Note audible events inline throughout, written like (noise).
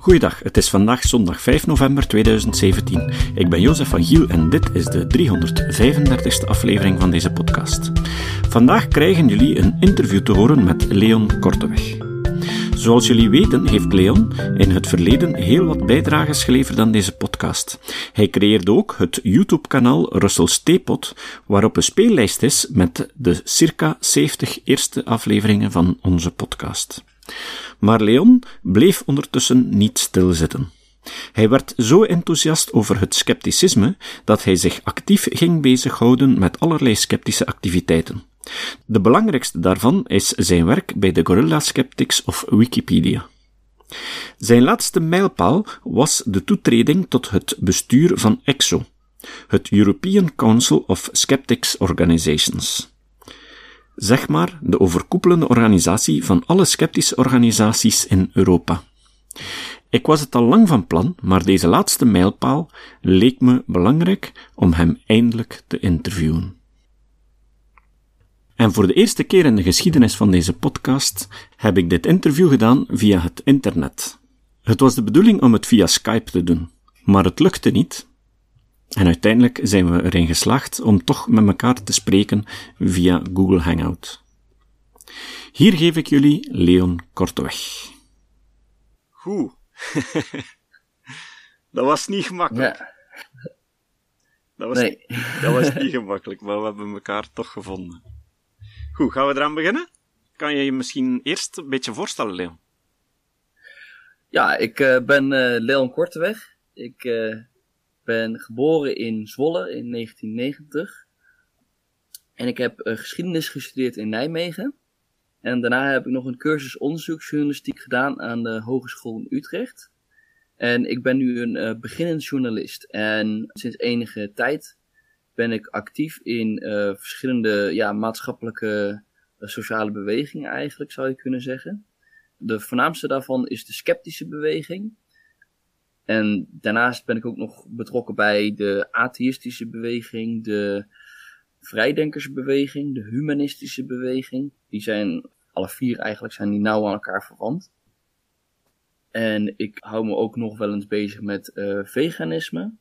Goeiedag, het is vandaag zondag 5 november 2017. Ik ben Jozef van Giel en dit is de 335ste aflevering van deze podcast. Vandaag krijgen jullie een interview te horen met Leon Korteweg. Zoals jullie weten heeft Leon in het verleden heel wat bijdrages geleverd aan deze podcast. Hij creëerde ook het YouTube-kanaal Russell's Teapot, waarop een speellijst is met de circa 70 eerste afleveringen van onze podcast. Maar Leon bleef ondertussen niet stilzitten. Hij werd zo enthousiast over het scepticisme dat hij zich actief ging bezighouden met allerlei sceptische activiteiten. De belangrijkste daarvan is zijn werk bij de Gorilla Skeptics of Wikipedia. Zijn laatste mijlpaal was de toetreding tot het bestuur van EXO, het European Council of Skeptics Organizations zeg maar de overkoepelende organisatie van alle sceptische organisaties in Europa. Ik was het al lang van plan, maar deze laatste mijlpaal leek me belangrijk om hem eindelijk te interviewen. En voor de eerste keer in de geschiedenis van deze podcast heb ik dit interview gedaan via het internet. Het was de bedoeling om het via Skype te doen, maar het lukte niet, en uiteindelijk zijn we erin geslaagd om toch met elkaar te spreken via Google Hangout. Hier geef ik jullie Leon Korteweg. Goed. (laughs) dat was niet gemakkelijk. Ja. Dat was, nee. dat was niet (laughs) gemakkelijk, maar we hebben elkaar toch gevonden. Goed, gaan we eraan beginnen? Kan je je misschien eerst een beetje voorstellen, Leon? Ja, ik uh, ben uh, Leon Korteweg. Ik uh, ben geboren in Zwolle in 1990. En ik heb uh, geschiedenis gestudeerd in Nijmegen. En daarna heb ik nog een cursus onderzoeksjournalistiek gedaan aan de Hogeschool in Utrecht. En ik ben nu een uh, beginnend journalist. En sinds enige tijd ben ik actief in uh, verschillende ja, maatschappelijke sociale bewegingen eigenlijk, zou je kunnen zeggen. De voornaamste daarvan is de sceptische beweging. En daarnaast ben ik ook nog betrokken bij de atheïstische beweging, de vrijdenkersbeweging, de humanistische beweging. Die zijn, alle vier eigenlijk, zijn die nauw aan elkaar verwant. En ik hou me ook nog wel eens bezig met uh, veganisme.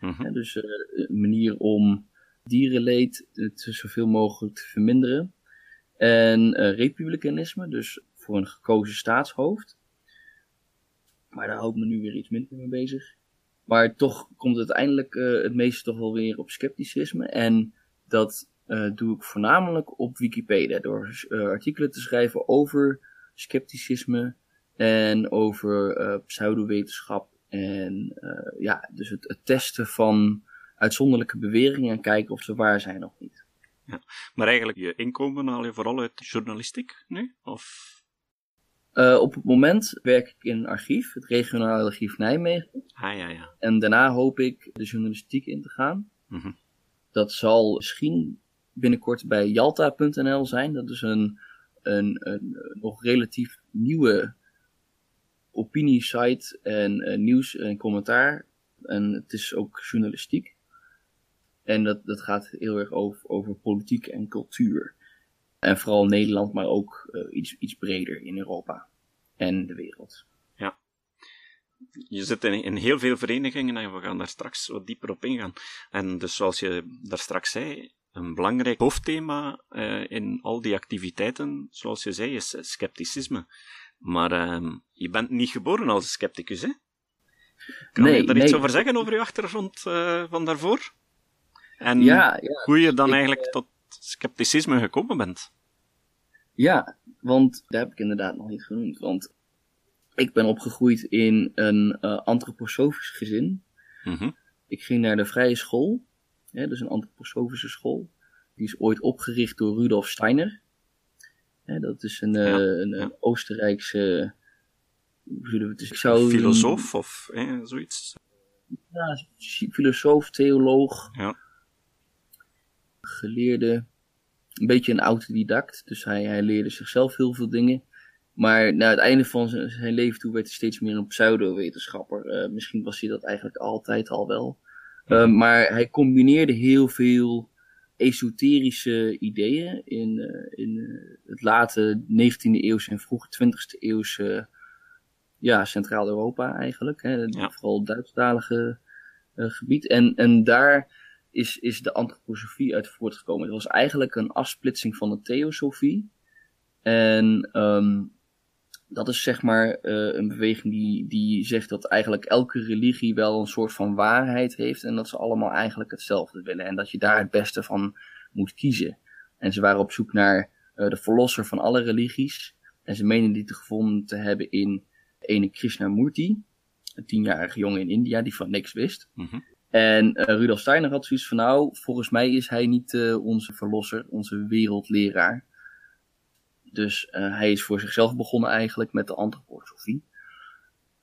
Mm dus uh, een manier om dierenleed te zoveel mogelijk te verminderen. En uh, republikeinisme, dus voor een gekozen staatshoofd. Maar daar hou ik me nu weer iets minder mee bezig. Maar toch komt uiteindelijk uh, het meeste toch wel weer op scepticisme. En dat uh, doe ik voornamelijk op Wikipedia. Door uh, artikelen te schrijven over scepticisme en over pseudowetenschap. En ja, dus het, het, testen van uitzonderlijke beweringen en kijken of ze waar zijn of niet. Ja, maar eigenlijk, je inkomen haal je vooral uit journalistiek nu? Of uh, op het moment werk ik in een archief, het regionale archief Nijmegen. Ah, ja, ja. En daarna hoop ik de journalistiek in te gaan. Mm -hmm. Dat zal misschien binnenkort bij Jalta.nl zijn. Dat is een, een, een, nog relatief nieuwe opiniesite en uh, nieuws en commentaar. En het is ook journalistiek. En dat, dat gaat heel erg over, over politiek en cultuur. En vooral Nederland, maar ook uh, iets, iets breder in Europa en de wereld. Ja. Je zit in, in heel veel verenigingen en we gaan daar straks wat dieper op ingaan. En dus zoals je daar straks zei, een belangrijk hoofdthema uh, in al die activiteiten, zoals je zei, is scepticisme. Maar uh, je bent niet geboren als scepticus, hè? Kan nee, je daar nee. iets over zeggen, over je achtergrond uh, van daarvoor? En ja, ja. hoe je dan ik, eigenlijk tot scepticisme gekomen bent? Ja, want daar heb ik inderdaad nog niet genoemd. Want ik ben opgegroeid in een uh, antroposofisch gezin. Mm -hmm. Ik ging naar de vrije school, hè, dus een antroposofische school. Die is ooit opgericht door Rudolf Steiner. Hè, dat is een, ja, uh, een, ja. een Oostenrijkse. Hoe zullen we het dus, zou filosoof of eh, zoiets? Ja, filosoof, theoloog. Ja. Geleerde een beetje een autodidact. Dus hij, hij leerde zichzelf heel veel dingen. Maar na het einde van zijn, zijn leven toe werd hij steeds meer een pseudo-wetenschapper. Uh, misschien was hij dat eigenlijk altijd al wel. Uh, maar hij combineerde heel veel esoterische ideeën in, uh, in het late 19e eeuwse en vroege 20e eeuwse ja, Centraal-Europa eigenlijk. Hè, Vooral het Duitsstalige gebied. En, en daar is, is de antroposofie uit voortgekomen. Het was eigenlijk een afsplitsing van de theosofie. En um, dat is zeg maar uh, een beweging die, die zegt dat eigenlijk elke religie wel een soort van waarheid heeft. En dat ze allemaal eigenlijk hetzelfde willen. En dat je daar het beste van moet kiezen. En ze waren op zoek naar uh, de verlosser van alle religies. En ze menen die te gevonden te hebben in ene Krishnamurti. Een tienjarige jongen in India die van niks wist. Mm. En uh, Rudolf Steiner had zoiets van, nou, volgens mij is hij niet uh, onze verlosser, onze wereldleraar. Dus uh, hij is voor zichzelf begonnen eigenlijk met de antroposofie.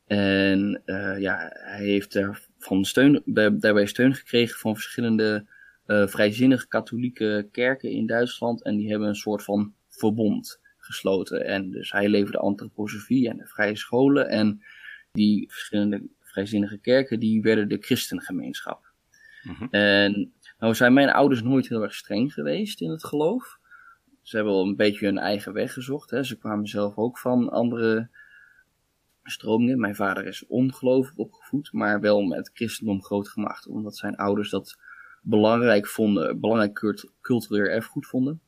En ja, hij heeft er van steun, daarbij steun gekregen van verschillende vrijzinnige katholieke kerken in Duitsland. En die hebben een soort van verbond gesloten. En dus hij leverde antroposofie en de vrije scholen. En die verschillende vrijzinnige kerken, die werden de christengemeenschap. Mm En nou zijn mijn ouders nooit heel erg streng geweest in het geloof. Ze hebben wel een beetje hun eigen weg gezocht. Hè. Ze kwamen zelf ook van andere stromingen. Mijn vader is ongelovig opgevoed, maar wel met christendom groot gemaakt. Omdat zijn ouders dat belangrijk vonden, belangrijk cultureel erfgoed vonden.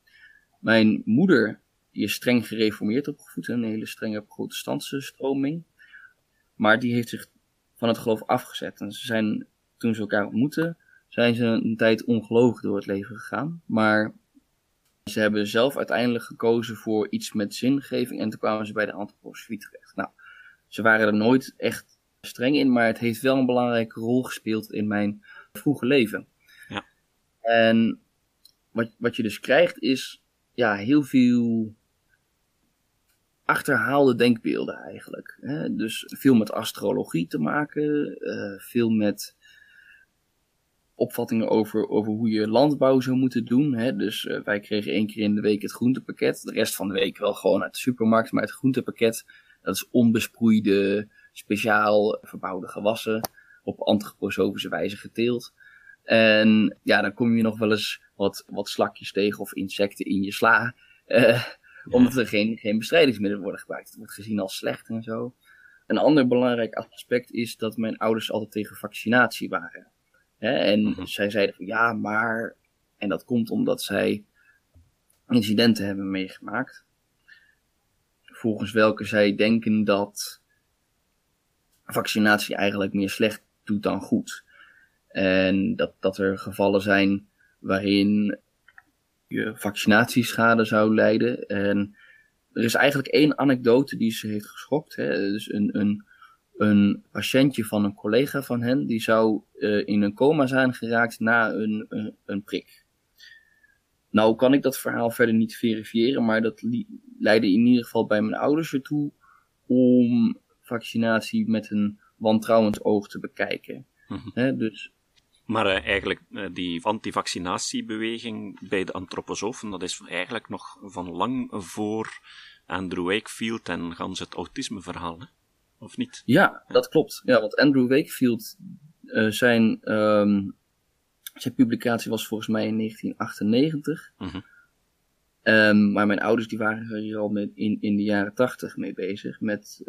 Mijn moeder die is streng gereformeerd opgevoed, een hele strenge protestantse stroming. Maar die heeft zich van het geloof afgezet. En ze zijn, toen ze elkaar ontmoeten, zijn ze een tijd ongelovig door het leven gegaan. Maar ze hebben zelf uiteindelijk gekozen voor iets met zingeving en toen kwamen ze bij de antroposofie terecht. Nou, ze waren er nooit echt streng in, maar het heeft wel een belangrijke rol gespeeld in mijn vroege leven. Ja. En wat, wat je dus krijgt is ja, heel veel achterhaalde denkbeelden eigenlijk. Hè? Dus veel met astrologie te maken, uh, veel met opvattingen over, over hoe je landbouw zou moeten doen. Hè? Dus uh, wij kregen één keer in de week het groentepakket. De rest van de week wel gewoon uit de supermarkt. Maar het groentepakket, dat is onbesproeide, speciaal verbouwde gewassen. Op antroposofische wijze geteeld. En ja, dan kom je nog wel eens wat, wat slakjes tegen of insecten in je sla. Uh, omdat er geen, geen bestrijdingsmiddelen worden gebruikt. Het wordt gezien als slecht en zo. Een ander belangrijk aspect is dat mijn ouders altijd tegen vaccinatie waren. en mhm. zij zeiden van ja, maar. En dat komt omdat zij incidenten hebben meegemaakt. Volgens welke zij denken dat vaccinatie eigenlijk meer slecht doet dan goed. En dat, dat er gevallen zijn waarin je vaccinatieschade zou leiden. En er is eigenlijk één anekdote die ze heeft geschokt. Hè. Dus een, een, een patiëntje van een collega van hen, die zou uh, in een coma zijn geraakt na een, een, een, prik. Nou kan ik dat verhaal verder niet verifiëren, maar dat leidde in ieder geval bij mijn ouders ertoe om vaccinatie met een wantrouwend oog te bekijken. Mm dus maar uh, eigenlijk, uh, die antivaccinatiebeweging bij de antroposofen, dat is eigenlijk nog van lang voor Andrew Wakefield en gans het autismeverhaal, hè? of niet? Ja, dat klopt. Ja, want Andrew Wakefield, uh, zijn, um, zijn publicatie was volgens mij in 1998. Mm -hmm. um, maar mijn ouders die waren hier al met, in, in de jaren 80 mee bezig met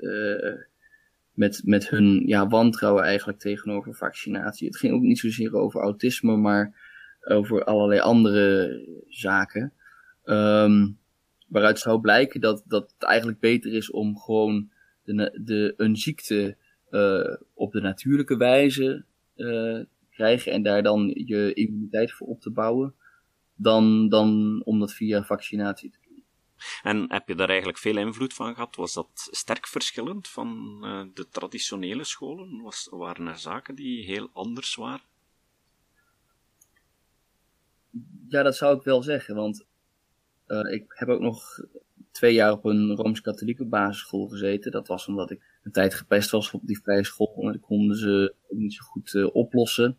met, met hun ja, wantrouwen eigenlijk tegenover vaccinatie. Het ging ook niet zozeer over autisme, maar over allerlei andere zaken. Um, waaruit zou blijken dat, dat het eigenlijk beter is om gewoon de, de, een ziekte uh, op de natuurlijke wijze uh, te krijgen en daar dan je immuniteit voor op te bouwen, dan, dan om dat via vaccinatie te en heb je daar eigenlijk veel invloed van gehad? Was dat sterk verschillend van uh, de traditionele scholen? Was, waren er zaken die heel anders waren? Ja, dat zou ik wel zeggen, want uh, ik heb ook nog twee jaar op een Rooms-Katholieke basisschool gezeten. Dat was omdat ik een tijd gepest was op die vrije school en ik konden ze niet zo goed uh, oplossen.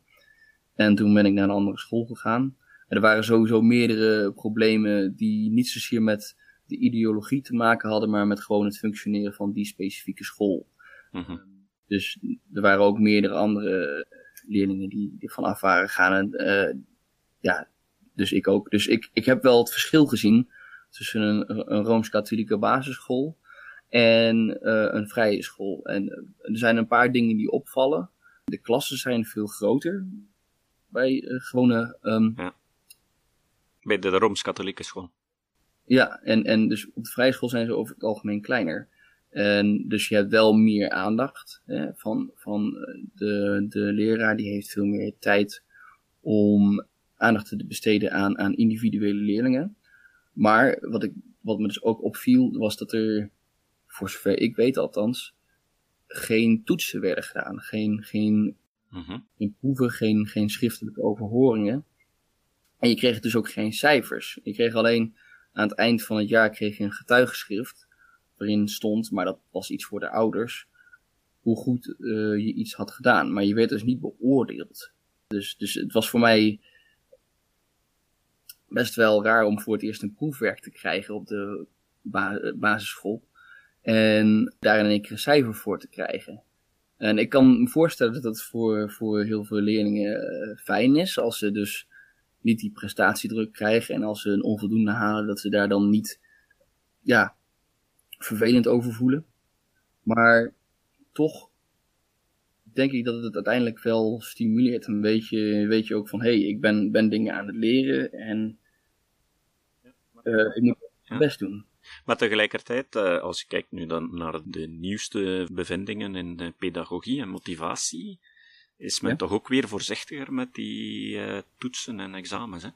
En toen ben ik naar een andere school gegaan. En er waren sowieso meerdere problemen die niet zozeer met de ideologie te maken hadden, maar met gewoon het functioneren van die specifieke school. Mm Dus er waren ook meerdere andere leerlingen die, die vanaf waren gaan. En, uh, ja, dus ik ook. Dus ik, ik heb wel het verschil gezien tussen een, een Rooms-Katholieke basisschool en een vrije school. En er zijn een paar dingen die opvallen. De klassen zijn veel groter bij gewone... Um, ja. Bij de Rooms-Katholieke school. Ja, en, en dus op de vrije school zijn ze over het algemeen kleiner. En dus je hebt wel meer aandacht hè, van, van de, de leraar. Die heeft veel meer tijd om aandacht te besteden aan, aan individuele leerlingen. Maar wat, ik, wat me dus ook opviel, was dat er, voor zover ik weet althans, geen toetsen werden gedaan. Geen, geen, uh geen proeven, geen, geen schriftelijke overhoringen. En je kreeg dus ook geen cijfers. Je kreeg alleen aan het eind van het jaar kreeg je een getuigenschrift. Waarin stond, maar dat was iets voor de ouders, hoe goed uh, je iets had gedaan. Maar je werd dus niet beoordeeld. Dus, dus het was voor mij best wel raar om voor het eerst een proefwerk te krijgen op de basisschool. En daar in keer een cijfer voor te krijgen. En ik kan me voorstellen dat dat voor, voor heel veel leerlingen uh, fijn is. Als ze dus niet die prestatiedruk krijgen. En als ze een onvoldoende halen, dat ze daar dan niet ja, vervelend over voelen. Maar toch denk ik dat het uiteindelijk wel stimuleert. Een beetje, weet je ook van, hé, hey, ik ben, ben dingen aan het leren en uh, ik moet het best doen. Maar tegelijkertijd, eh, als je kijkt nu dan naar de nieuwste bevindingen in pedagogie en motivatie, is men toch ook weer voorzichtiger met die uh, toetsen en examens. Hè?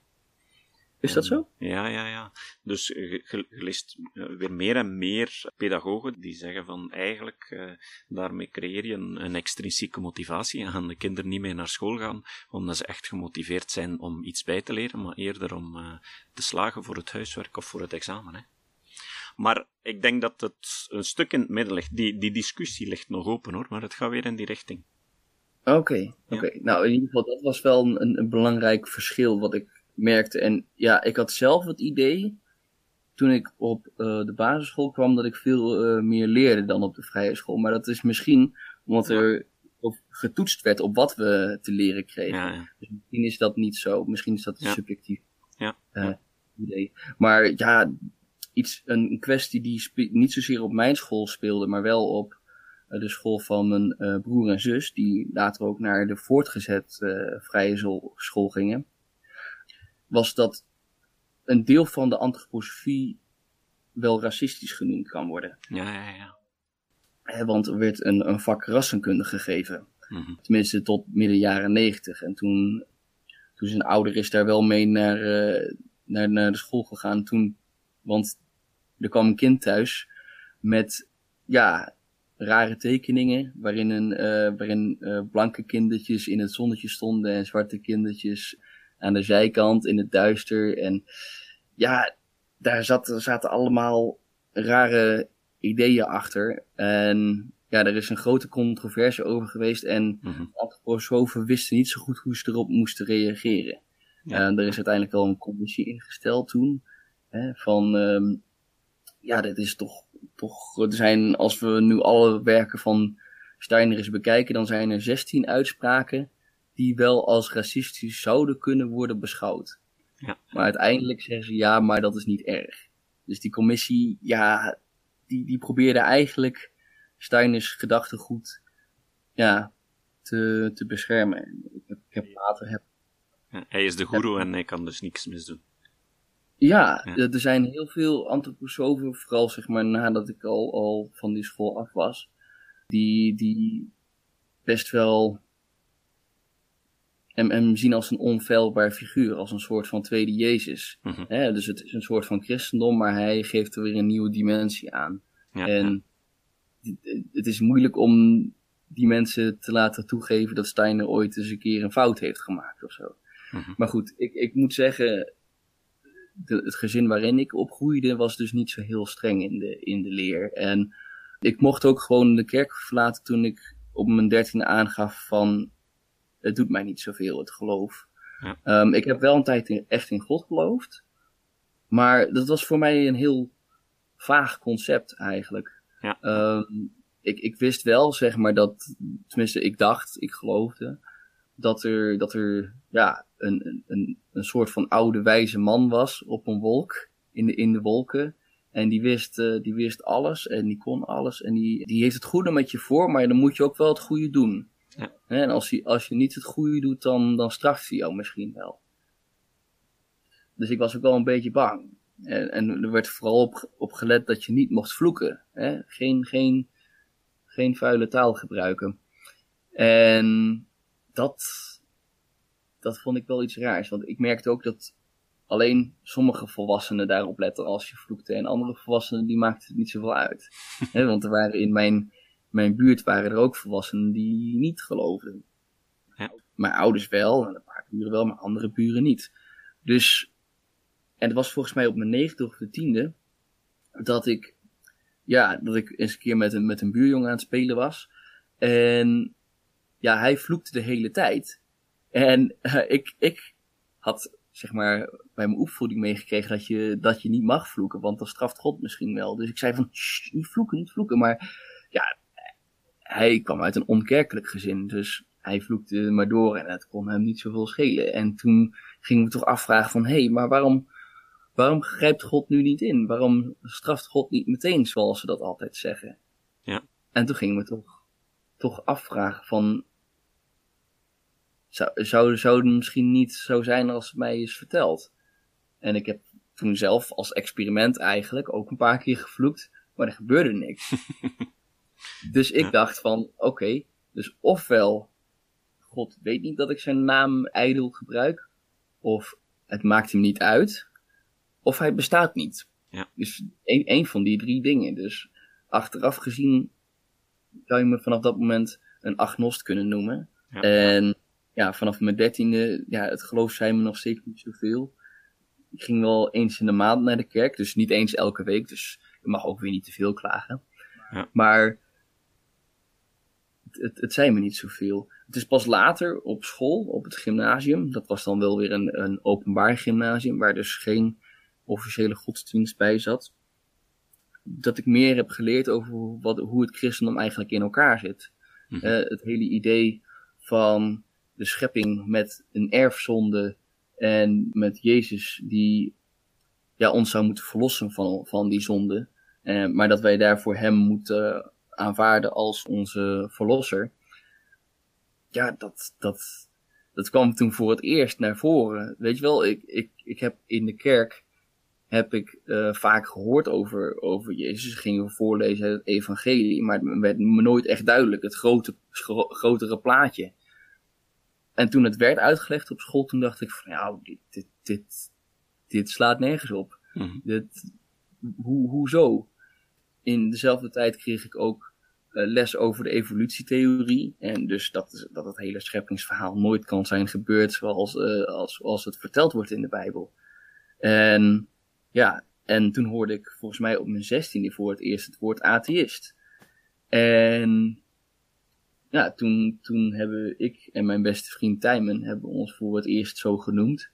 Is dat zo? Ja, ja, ja. Dus je, leest eh, weer meer en meer pedagogen die zeggen van eigenlijk daarmee creëer je een, een, extrinsieke motivatie en gaan de kinderen niet meer naar school gaan omdat ze echt gemotiveerd zijn om iets bij te leren, maar eerder om te slagen voor het huiswerk of voor het examen. Hè. Maar ik denk dat het een stuk in het midden ligt. Die, die discussie ligt nog open hoor, maar het gaat weer in die richting. Oké, oké. Nou, in ieder geval, dat was wel een, een belangrijk verschil wat ik merkte. En ja, ik had zelf het idee, toen ik op uh, de basisschool kwam, dat ik veel uh, meer leerde dan op de vrije school. Maar dat is misschien omdat er getoetst werd op wat we te leren kregen. Ja, ja. Dus misschien is dat niet zo. Misschien is dat een subjectief uh, idee. Maar ja, iets, een kwestie die niet zozeer op mijn school speelde, maar wel op eh, de school van mijn uh, broer en zus, die later ook naar de voortgezet uh, vrije school gingen, was dat een deel van de antroposofie wel racistisch genoemd kan worden. Ja, ja, ja. He, want er werd een, een vak rassenkunde gegeven. Mm -hmm. Tenminste tot midden jaren negentig. En toen, toen zijn ouder is daar wel mee naar, uh, naar, naar de school gegaan. Toen, want er kwam een kind thuis met ja, rare tekeningen, waarin, een, uh, waarin uh, blanke kindertjes in het zonnetje stonden en zwarte kindertjes aan de zijkant in het duister. En ja, daar zat, zaten allemaal rare ideeën achter. En ja, er is een grote controverse over geweest en mm -hmm. antroposofen wisten niet zo goed hoe ze erop moesten reageren. Ja. En er is uiteindelijk wel een commissie ingesteld toen, hè, van, um, ja, dit is toch toch, er zijn, als we nu alle werken van Steiner eens bekijken, dan zijn er 16 uitspraken die wel als racistisch zouden kunnen worden beschouwd. Ja. Maar uiteindelijk zeggen ze ja, maar dat is niet erg. Dus die commissie, ja, die, die probeerde eigenlijk Steiners gedachtegoed ja, te, te beschermen. Ik heb, ik heb later heb, ja, hij is de guru en hij kan dus niks misdoen. Ja, er zijn heel veel antroposofen, vooral zeg maar nadat ik al, al van die school af was, die, die best wel hem, hem zien als een onfeilbaar figuur, als een soort van tweede Jezus. Mm dus het is een soort van christendom, maar hij geeft er weer een nieuwe dimensie aan. Ja, en ja. het is moeilijk om die mensen te laten toegeven dat Steiner ooit eens een keer een fout heeft gemaakt of zo. Mm -hmm. Maar goed, ik, ik moet zeggen, de, het gezin waarin ik opgroeide was dus niet zo heel streng in de, in de leer. En ik mocht ook gewoon de kerk verlaten toen ik op mijn dertiende aangaf van het doet mij niet zoveel, het geloof. Ja. Um, ik heb wel een tijd in, echt in God geloofd. Maar dat was voor mij een heel vaag concept eigenlijk. Ja. Um, ik, ik wist wel, zeg maar, dat, tenminste, ik dacht, ik geloofde, dat er, dat er ja, een, een, een soort van oude wijze man was op een wolk, in de, in de wolken, En die wist, die wist alles en die kon alles. En die, die heeft het goede met je voor, maar dan moet je ook wel het goede doen. Ja. En als, hij, als je niet het goede doet, dan, dan straft hij jou misschien wel. Dus ik was ook wel een beetje bang. En, en er werd vooral op, op gelet dat je niet mocht vloeken. Hè? Geen, geen, geen vuile taal gebruiken. En dat, dat vond ik wel iets raars. Want ik merkte ook dat alleen sommige volwassenen daarop letten als je vloekte. En andere volwassenen die maakten het niet zoveel uit. (laughs) want er waren in mijn, mijn buurt waren er ook volwassenen die niet geloofden. Ja. Mijn ouders wel, en een paar buren wel, maar andere buren niet. Dus, en het was volgens mij op mijn negende of de tiende, dat ik, ja, dat ik eens een keer met een, met een buurjongen aan het spelen was. En ja, hij vloekte de hele tijd. En uh, ik, ik had zeg maar bij mijn opvoeding meegekregen dat je, dat je niet mag vloeken, want dan straft God misschien wel. Dus ik zei van, niet vloeken, niet vloeken. Maar ja, hij kwam uit een onkerkelijk gezin, dus hij vloekte maar door en het kon hem niet zoveel schelen. En toen gingen we toch afvragen van, hé, hey, maar waarom, waarom grijpt God nu niet in? Waarom straft God niet meteen, zoals ze dat altijd zeggen? Ja. En toen gingen we toch, toch afvragen van, zou, zou, zou het misschien niet zo zijn als het mij is verteld. En ik heb toen zelf als experiment eigenlijk ook een paar keer gevloekt, maar er gebeurde niks. (laughs) dus ik dacht van, oké, dus ofwel God weet niet dat ik zijn naam ijdel gebruik, of het maakt hem niet uit, of hij bestaat niet. Ja. Dus één van die drie dingen. Dus achteraf gezien zou je me vanaf dat moment een agnost kunnen noemen. Ja. En ja, vanaf mijn dertiende, ja, het geloof zei me nog zeker niet zoveel. Ik ging wel eens in de maand naar de kerk, dus niet eens elke week, dus ik mag ook weer niet te veel klagen. Ja. Maar het, het, zei me niet zoveel. Het is pas later op school, op het gymnasium, dat was dan wel weer een, een openbaar gymnasium, waar dus geen officiële godsdienst bij zat, dat ik meer heb geleerd over wat, hoe het christendom eigenlijk in elkaar zit. Mhm. Eh, het hele idee van de schepping met een erfzonde en met Jezus die ja, ons zou moeten verlossen van, van die zonde. Eh, maar dat wij daarvoor hem moeten aanvaarden als onze verlosser. Ja, dat, dat, dat kwam toen voor het eerst naar voren. Weet je wel, ik, ik, ik heb in de kerk heb ik uh, vaak gehoord over, over Jezus. Gingen we voorlezen het evangelie, maar het werd me nooit echt duidelijk. Het grote, grotere plaatje. En toen het werd uitgelegd op school, toen dacht ik van ja, dit, dit, dit, dit slaat nergens op. Mm dit, hoe, hoezo? In dezelfde tijd kreeg ik ook uh, les over de evolutietheorie. En dus dat, dat het hele scheppingsverhaal nooit kan zijn gebeurd zoals, uh, als, als het verteld wordt in de Bijbel. En ja, en toen hoorde ik volgens mij op mijn zestiende voor het eerst het woord atheïst. En ja, toen, toen hebben ik en mijn beste vriend Tijmen hebben ons voor het eerst zo genoemd.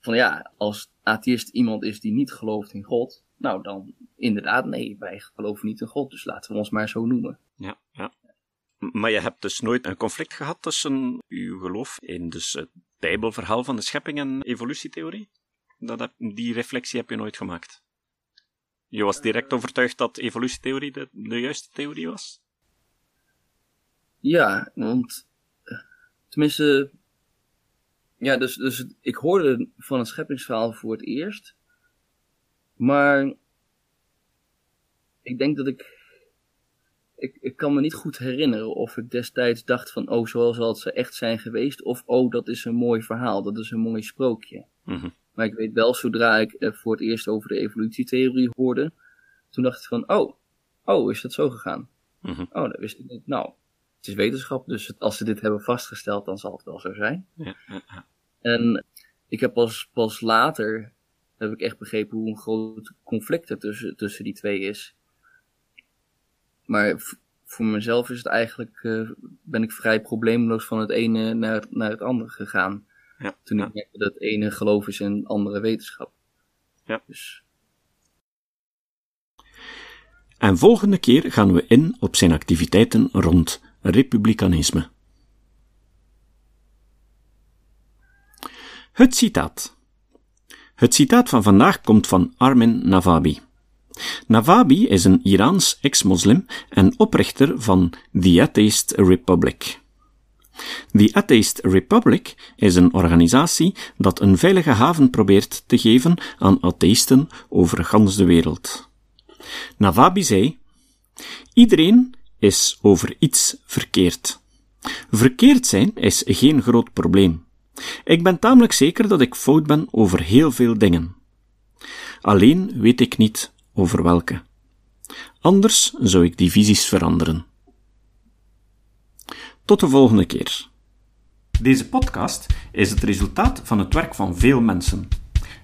Van ja, als atheïst iemand is die niet gelooft in God, nou dan inderdaad, nee, wij geloven niet in God, dus laten we ons maar zo noemen. Ja, ja. Maar je hebt dus nooit een conflict gehad tussen uw geloof in dus het Bijbelverhaal van de schepping en evolutietheorie? Dat die reflectie heb je nooit gemaakt. Je was direct overtuigd dat evolutietheorie de, de juiste theorie was? Ja, want eh, tenminste, ja, dus, dus ik hoorde van het scheppingsverhaal voor het eerst. Maar ik denk dat ik, ik, ik kan me niet goed herinneren of ik destijds dacht van, oh, zo zal het echt zijn geweest. Of, oh, dat is een mooi verhaal, dat is een mooi sprookje. Mhm. Maar ik weet wel, zodra ik eh, voor het eerst over de evolutietheorie hoorde, toen dacht ik van, oh, oh, is dat zo gegaan? Mhm. Oh, dat wist ik niet. Nou, het is wetenschap, dus als ze dit hebben vastgesteld, dan zal het wel zo zijn. Ja, ja, En ik heb pas, pas later, heb ik echt begrepen hoe een groot conflict er tussen, tussen die twee is. Maar voor mezelf is het eigenlijk, uh, ben ik vrij probleemloos van het ene naar het, naar het andere gegaan. Ja, Toen ik merkte dat het ene geloof is en andere wetenschap. Ja. Dus. En volgende keer gaan we in op zijn activiteiten rond republikeinisme. Het citaat. Het citaat van vandaag komt van Armin Navabi. Navabi is een Iraans ex-moslim en oprichter van The Atheist Republic. The Atheist Republic is een organisatie dat een veilige haven probeert te geven aan atheïsten over gans de wereld. Navabi zei: Iedereen is over iets verkeerd. Verkeerd zijn is geen groot probleem. Ik ben tamelijk zeker dat ik fout ben over heel veel dingen. Alleen weet ik niet over welke. Anders zou ik die visies veranderen. Tot de volgende keer. Deze podcast is het resultaat van het werk van veel mensen.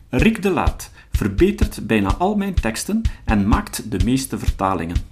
Rick de Laat verbetert bijna al mijn teksten en maakt de meeste vertalingen.